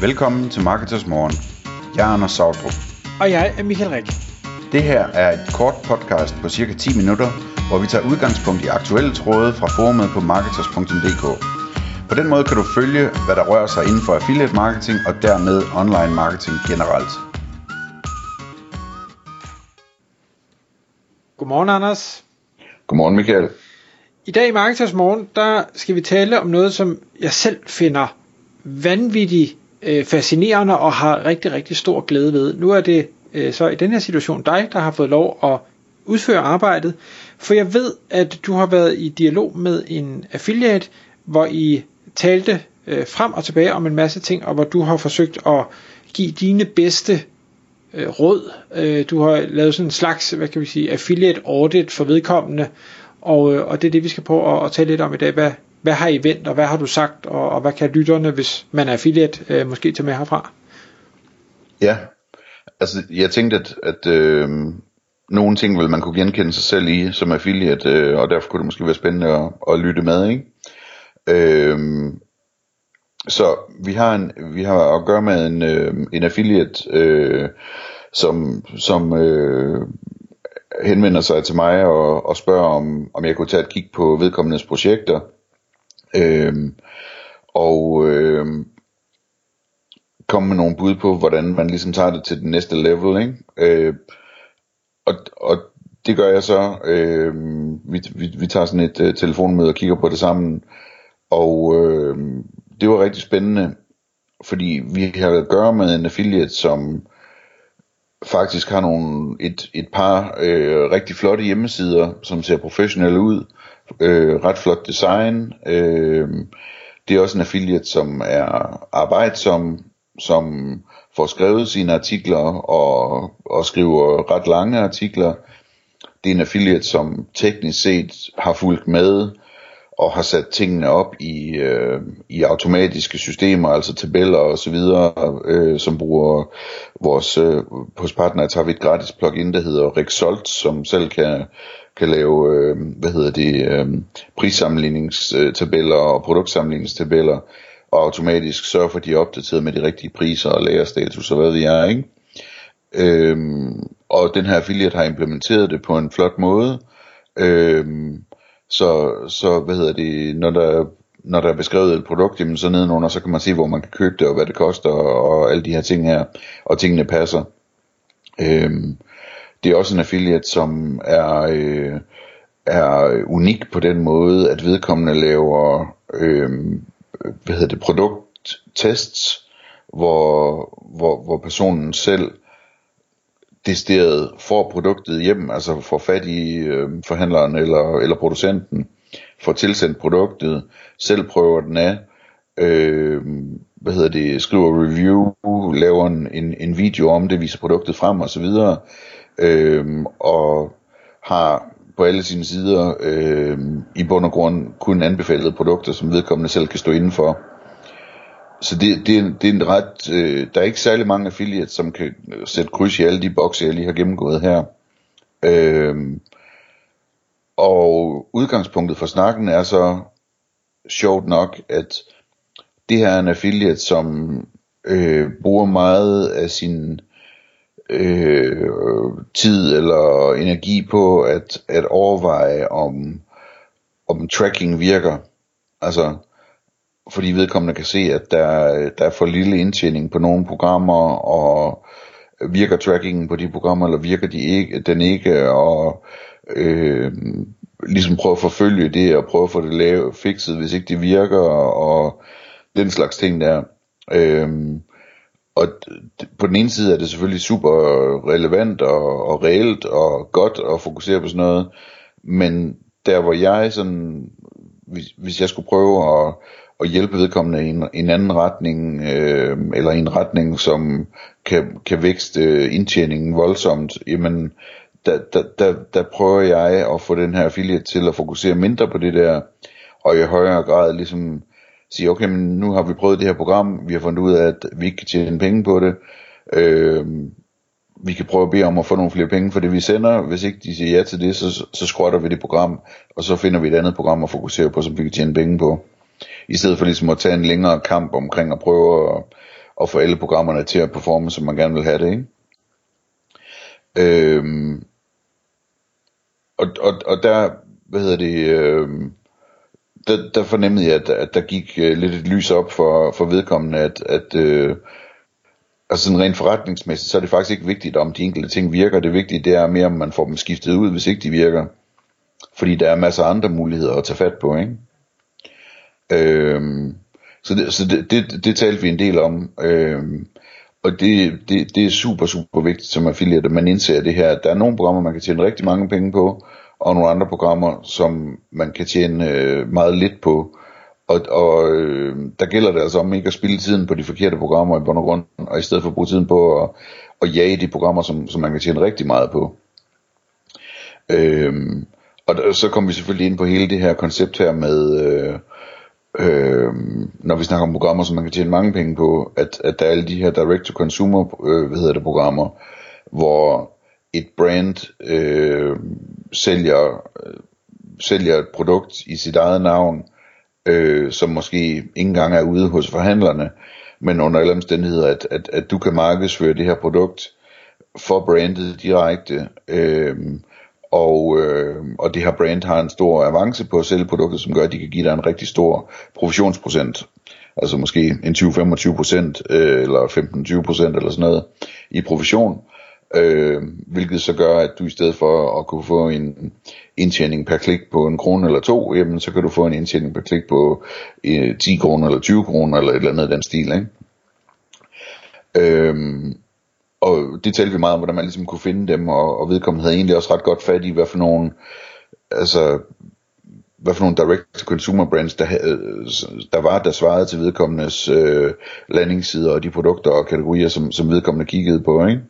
Velkommen til Marketers Morgen. Jeg er Anders Sautrup. Og jeg er Michael Rik. Det her er et kort podcast på cirka 10 minutter, hvor vi tager udgangspunkt i aktuelle tråde fra forumet på marketers.dk. På den måde kan du følge, hvad der rører sig inden for affiliate marketing og dermed online marketing generelt. Godmorgen, Anders. Godmorgen Michael. I dag i Marketers Morgen, der skal vi tale om noget, som jeg selv finder vanvittigt øh, fascinerende og har rigtig, rigtig stor glæde ved. Nu er det øh, så i den her situation dig, der har fået lov at udføre arbejdet, for jeg ved, at du har været i dialog med en affiliate, hvor I talte øh, frem og tilbage om en masse ting, og hvor du har forsøgt at give dine bedste øh, råd. Øh, du har lavet sådan en slags, hvad kan vi sige, affiliate audit for vedkommende, og, øh, og det er det, vi skal prøve at, at tale lidt om i dag. Hvad, hvad har I vendt, og hvad har du sagt, og, og hvad kan lytterne, hvis man er affiliate, øh, måske tage med herfra? Ja, altså jeg tænkte, at, at øh, nogle ting vil man kunne genkende sig selv i som affiliate, øh, og derfor kunne det måske være spændende at, at lytte med, ikke? Øh, så vi har en, vi har at gøre med en, øh, en affiliate, øh, som, som øh, henvender sig til mig og, og spørger om, om jeg kunne tage et kig på vedkommendes projekter. Øhm, og øhm, komme med nogle bud på, hvordan man ligesom tager det til den næste level, ikke? Øh, og, og det gør jeg så. Øh, vi, vi, vi tager sådan et øh, telefonmøde og kigger på det sammen. Og øh, det var rigtig spændende, fordi vi har at gøre med en affiliate, som faktisk har nogle, et, et par øh, rigtig flotte hjemmesider, som ser professionelle ud. Øh, ret flot design. Øh, det er også en affiliate, som er arbejdsom, som får skrevet sine artikler og, og skriver ret lange artikler. Det er en affiliate, som teknisk set har fulgt med og har sat tingene op i, øh, i automatiske systemer, altså tabeller og så videre, øh, som bruger vores, øh, hos Partner tager vi et gratis plugin, der hedder Rexalt, som selv kan, kan lave, øh, hvad hedder det, øh, prissammenligningstabeller og produktsammenligningstabeller, og automatisk sørge for, at de er opdateret med de rigtige priser og lagerstatus og hvad ved jeg, ikke? Øhm, og den her affiliate har implementeret det på en flot måde. Øhm, så, så hvad hedder det, når der, når der er beskrevet et produkt, jamen så nedenunder, så kan man se, hvor man kan købe det, og hvad det koster, og, og alle de her ting her, og tingene passer. Øhm, det er også en affiliate, som er, øh, er unik på den måde, at vedkommende laver øh, hvad hedder det, produkttests, hvor, hvor, hvor personen selv decideret får produktet hjem, altså får fat i øh, forhandleren eller, eller producenten, får tilsendt produktet, selv prøver den af, øh, hvad hedder det, skriver review, laver en, en, en video om det, viser produktet frem og så videre, øh, og har på alle sine sider øh, i bund og grund kun anbefalede produkter, som vedkommende selv kan stå indenfor. Så det, det, er, det er en ret, øh, der er ikke særlig mange affiliates, som kan sætte kryds i alle de bokse, jeg lige har gennemgået her. Øh, og udgangspunktet for snakken er så sjovt nok, at det her er en affiliate, som øh, bruger meget af sin øh, tid eller energi på at, at overveje, om, om tracking virker. Altså, fordi vedkommende kan se, at der, der er for lille indtjening på nogle programmer, og virker trackingen på de programmer, eller virker de ikke, den ikke, og øh, ligesom prøve at forfølge det, og prøve at få det lavet, fikset, hvis ikke det virker, og den slags ting der. Øh, og på den ene side er det selvfølgelig super relevant og, og reelt og godt at fokusere på sådan noget, men der hvor jeg sådan, hvis, hvis jeg skulle prøve at, at hjælpe vedkommende i en, en anden retning, øh, eller i en retning, som kan, kan vækste øh, indtjeningen voldsomt, jamen der, der, der, der prøver jeg at få den her affiliate til at fokusere mindre på det der, og i højere grad ligesom sige, okay, men nu har vi prøvet det her program, vi har fundet ud af, at vi ikke kan tjene penge på det, øh, vi kan prøve at bede om at få nogle flere penge for det, vi sender. Hvis ikke de siger ja til det, så, så skrotter vi det program, og så finder vi et andet program at fokusere på, som vi kan tjene penge på. I stedet for ligesom at tage en længere kamp omkring at prøve at, at få alle programmerne til at performe, som man gerne vil have det, ikke? Øhm, og, og, og der, hvad hedder det, øh, der, der fornemmede jeg, at, at der gik øh, lidt et lys op for, for vedkommende, at, at øh, altså sådan rent forretningsmæssigt, så er det faktisk ikke vigtigt, om de enkelte ting virker. Det vigtige, det er mere, om man får dem skiftet ud, hvis ikke de virker. Fordi der er masser af andre muligheder at tage fat på, ikke? Øhm, så det, så det, det, det talte vi en del om. Øhm, og det, det, det er super, super vigtigt som affiliate, at man indser det her, at der er nogle programmer, man kan tjene rigtig mange penge på, og nogle andre programmer, som man kan tjene øh, meget lidt på. Og, og øh, der gælder det altså om ikke at spille tiden på de forkerte programmer i bund og grund, og i stedet for at bruge tiden på at, at jage de programmer, som, som man kan tjene rigtig meget på. Øh, og der, så kom vi selvfølgelig ind på hele det her koncept her med, øh, øh, når vi snakker om programmer, som man kan tjene mange penge på, at, at der er alle de her direct-to-consumer, øh, hvad hedder det, programmer, hvor et brand øh, sælger, øh, sælger et produkt i sit eget navn, øh, som måske ikke engang er ude hos forhandlerne, men under alle omstændigheder, at, at, at du kan markedsføre det her produkt for brandet direkte, øh, og, øh, og det her brand har en stor avance på at sælge produktet, som gør, at de kan give dig en rigtig stor provisionsprocent. Altså måske en 20-25 procent, øh, eller 15-20 procent, eller sådan noget, i provision. Øh, hvilket så gør, at du i stedet for at kunne få en indtjening per klik på en krone eller to, jamen så kan du få en indtjening per klik på øh, 10 kroner eller 20 kroner, eller et eller andet af den stil, ikke? Øh, og det talte vi meget om, hvordan man ligesom kunne finde dem, og, og vedkommende havde egentlig også ret godt fat i, hvad for nogle, altså, hvad for nogle direct-to-consumer brands, der, der var, der svarede til vedkommendes øh, landingssider og de produkter og kategorier, som, som vedkommende kiggede på, ikke?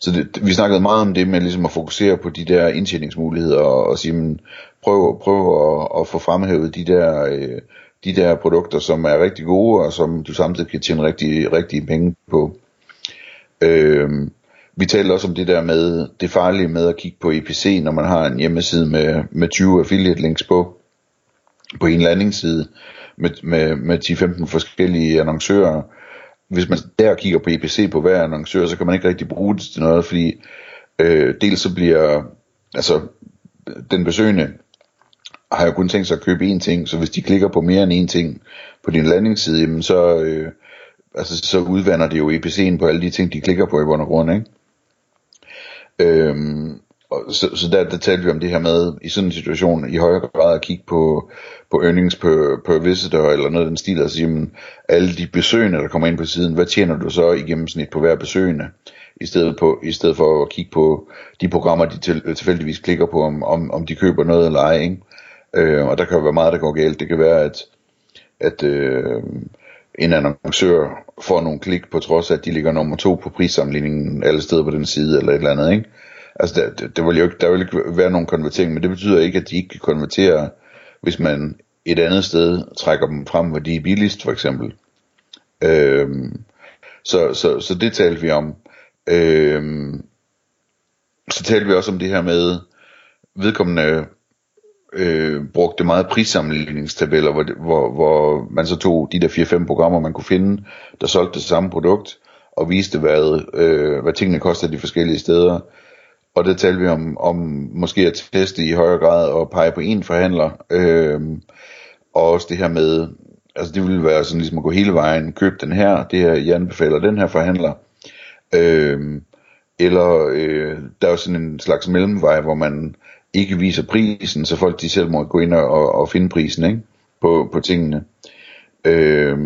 Så det, vi snakkede meget om det med ligesom at fokusere på de der indtjeningsmuligheder og, og sige, men, prøv, prøv at, at få fremhævet de der, øh, de der produkter, som er rigtig gode og som du samtidig kan tjene rigtig, rigtig penge på. Øh, vi talte også om det der med det farlige med at kigge på EPC, når man har en hjemmeside med, med 20 affiliate links på, på en landingsside med, med, med 10-15 forskellige annoncører. Hvis man der kigger på EPC på hver annoncør, så kan man ikke rigtig bruge det til noget, fordi øh, dels så bliver, altså den besøgende har jo kun tænkt sig at købe én ting, så hvis de klikker på mere end én ting på din landingsside, jamen så, øh, altså så udvander det jo EPC'en på alle de ting, de klikker på i bund og grund, ikke? Øhm, og så, så der, der talte vi om det her med, i sådan en situation, i højere grad at kigge på, på earnings per, per visitor, eller noget af den stil, altså jamen, alle de besøgende, der kommer ind på siden, hvad tjener du så i gennemsnit på hver besøgende? I stedet, på, I stedet for at kigge på de programmer, de til, tilfældigvis klikker på, om, om, om de køber noget eller ej, ikke? Øh, og der kan jo være meget, der går galt. Det kan være, at, at øh, en annoncør får nogle klik, på trods af, at de ligger nummer to på prissammenligningen alle steder på den side, eller et eller andet, ikke? Altså, der, det, det vil jo ikke, der vil ikke være nogen konvertering, men det betyder ikke, at de ikke kan konvertere, hvis man et andet sted trækker dem frem, hvor de er billigst, for eksempel. Øhm, så, så, så det talte vi om. Øhm, så talte vi også om det her med, vedkommende øh, brugte meget prissammenligningstabeller, hvor, hvor, hvor man så tog de der 4-5 programmer, man kunne finde, der solgte det samme produkt, og viste, hvad, øh, hvad tingene koster de forskellige steder. Og det talte vi om, om måske at teste i højere grad og pege på en forhandler. Øh, og også det her med, altså det ville være sådan ligesom at gå hele vejen, køb den her, det her, jeg anbefaler den her forhandler. Øh, eller øh, der er jo sådan en slags mellemvej, hvor man ikke viser prisen, så folk de selv må gå ind og, og finde prisen ikke? På, på tingene. Øh,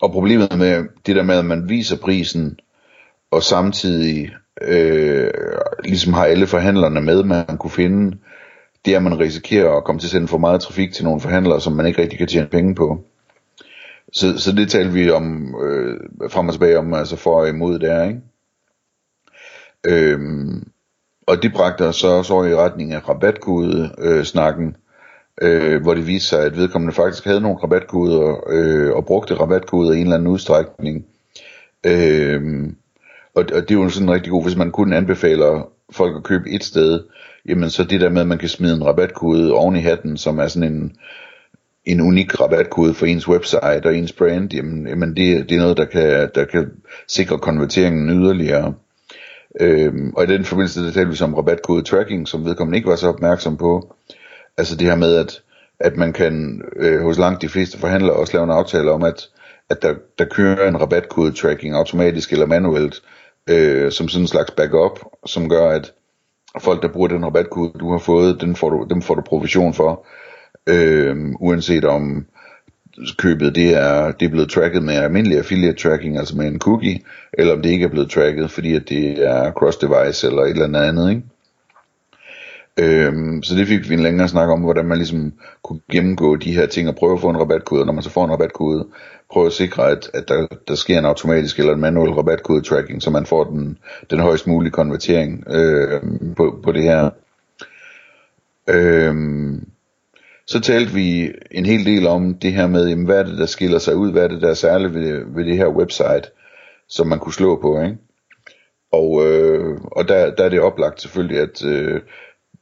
og problemet med det der med, at man viser prisen, og samtidig øh, ligesom har alle forhandlerne med, man kunne finde, det er, at man risikerer at komme til at sende for meget trafik til nogle forhandlere, som man ikke rigtig kan tjene penge på. Så, så det taler vi om øh, frem og tilbage om, altså for og imod der, ikke? Øhm, og det bragte os så også i retning af rabatkode-snakken, øh, øh, hvor det viste sig, at vedkommende faktisk havde nogle rabatkoder, øh, og brugte rabatkoder i en eller anden udstrækning. Øh, og, og det er jo sådan rigtig god, hvis man kun anbefaler folk at købe et sted, jamen så det der med, at man kan smide en rabatkode oven i hatten, som er sådan en, en unik rabatkode for ens website og ens brand, jamen, jamen det, det er noget, der kan, der kan sikre konverteringen yderligere. Øhm, og i den forbindelse, der talte vi som rabatkode tracking, som vedkommende ikke var så opmærksom på. Altså det her med, at, at man kan øh, hos langt de fleste forhandlere også lave en aftale om, at, at der, der kører en rabatkode tracking automatisk eller manuelt, øh, som sådan en slags backup, som gør, at folk, der bruger den rabatkode, du har fået, den får du, dem får du provision for, øh, uanset om købet det er, det er blevet tracket med almindelig affiliate tracking, altså med en cookie, eller om det ikke er blevet tracket, fordi at det er cross-device eller et eller andet ikke? Øhm, så det fik vi en længere snak om, hvordan man ligesom kunne gennemgå de her ting og prøve at få en rabatkode, og når man så får en rabatkode, prøve at sikre, at, at der, der sker en automatisk eller en manuel rabatkode tracking, så man får den, den højst mulige konvertering øh, på, på det her. Øhm, så talte vi en hel del om det her med, jamen, hvad er det, der skiller sig ud, hvad er det, der er særligt ved, ved det her website, som man kunne slå på, ikke? Og, øh, og der, der er det oplagt selvfølgelig, at øh,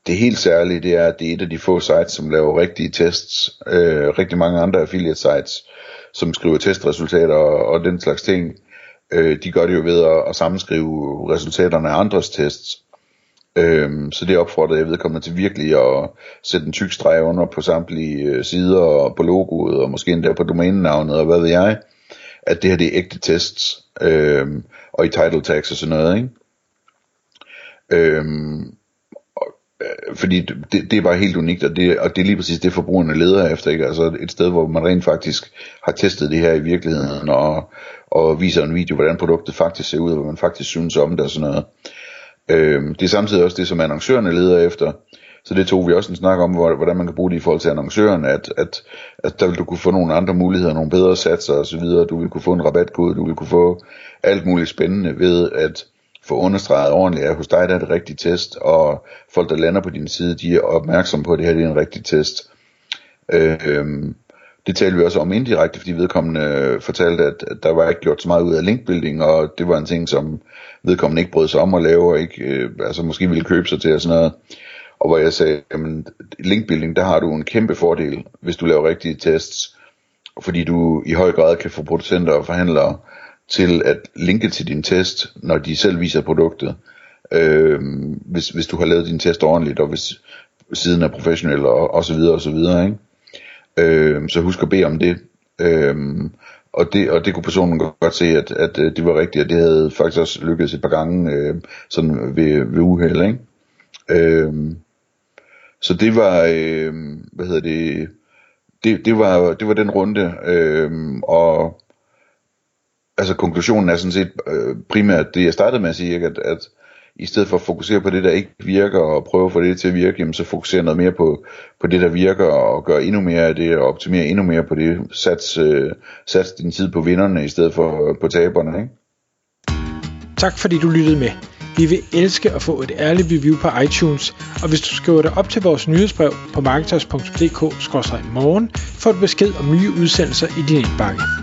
det helt særlige, det er, at det er et af de få sites, som laver rigtige tests. Øh, rigtig mange andre affiliate sites, som skriver testresultater og, og den slags ting, øh, de gør det jo ved at, at sammenskrive resultaterne af andres tests. Øhm, så det opfordrer jeg vedkommende til virkelig at sætte en tyk streg under på samtlige øh, sider og på logoet og måske endda på domænenavnet og hvad ved jeg, at det her det er ægte tests øhm, og i title tags og sådan noget, ikke? Øhm, øh, Øh, fordi det, det er bare helt unikt, og det, og det er lige præcis det forbrugerne leder efter, ikke? Altså et sted, hvor man rent faktisk har testet det her i virkeligheden, og, og viser en video, hvordan produktet faktisk ser ud, og hvad man faktisk synes om det og sådan noget. Øhm, det er samtidig også det, som annoncørerne leder efter. Så det tog vi også en snak om, hvordan man kan bruge det i forhold til annoncøren, at, at, at der vil du kunne få nogle andre muligheder, nogle bedre satser osv., du vil kunne få en rabatkode, du vil kunne få alt muligt spændende ved at få understreget ordentligt, at hos dig der er det rigtig test, og folk der lander på din side, de er opmærksomme på, at det her det er en rigtig test. Øh, det talte vi også om indirekte, fordi vedkommende øh, fortalte, at, at der var ikke gjort så meget ud af linkbuilding, og det var en ting, som vedkommende ikke brød sig om at lave, og ikke, øh, altså måske ville købe sig til og sådan noget. Og hvor jeg sagde, jamen linkbuilding, der har du en kæmpe fordel, hvis du laver rigtige tests, fordi du i høj grad kan få producenter og forhandlere til at linke til din test, når de selv viser produktet. Øh, hvis, hvis du har lavet din test ordentligt, og hvis siden er professionel og, og så videre og så videre, ikke? Øh, så husk at bede om det. Øh, og det, og det kunne personen godt se, at, at øh, det var rigtigt, og det havde faktisk også lykkedes et par gange øh, sådan ved, ved uheld, ikke? Øh, så det var, øh, hvad hedder det, det, det, var, det var den runde, øh, og altså konklusionen er sådan set øh, primært det, jeg startede med at sige, ikke? At, at i stedet for at fokusere på det, der ikke virker, og prøve at få det til at virke, jamen så fokusere noget mere på, på det, der virker, og gøre endnu mere af det, og optimere endnu mere på det. Sats, øh, sats din tid på vinderne, i stedet for øh, på taberne. Ikke? Tak fordi du lyttede med. Vi vil elske at få et ærligt review på iTunes, og hvis du skriver dig op til vores nyhedsbrev på marketers.dk-morgen, får du besked om nye udsendelser i din indbakke.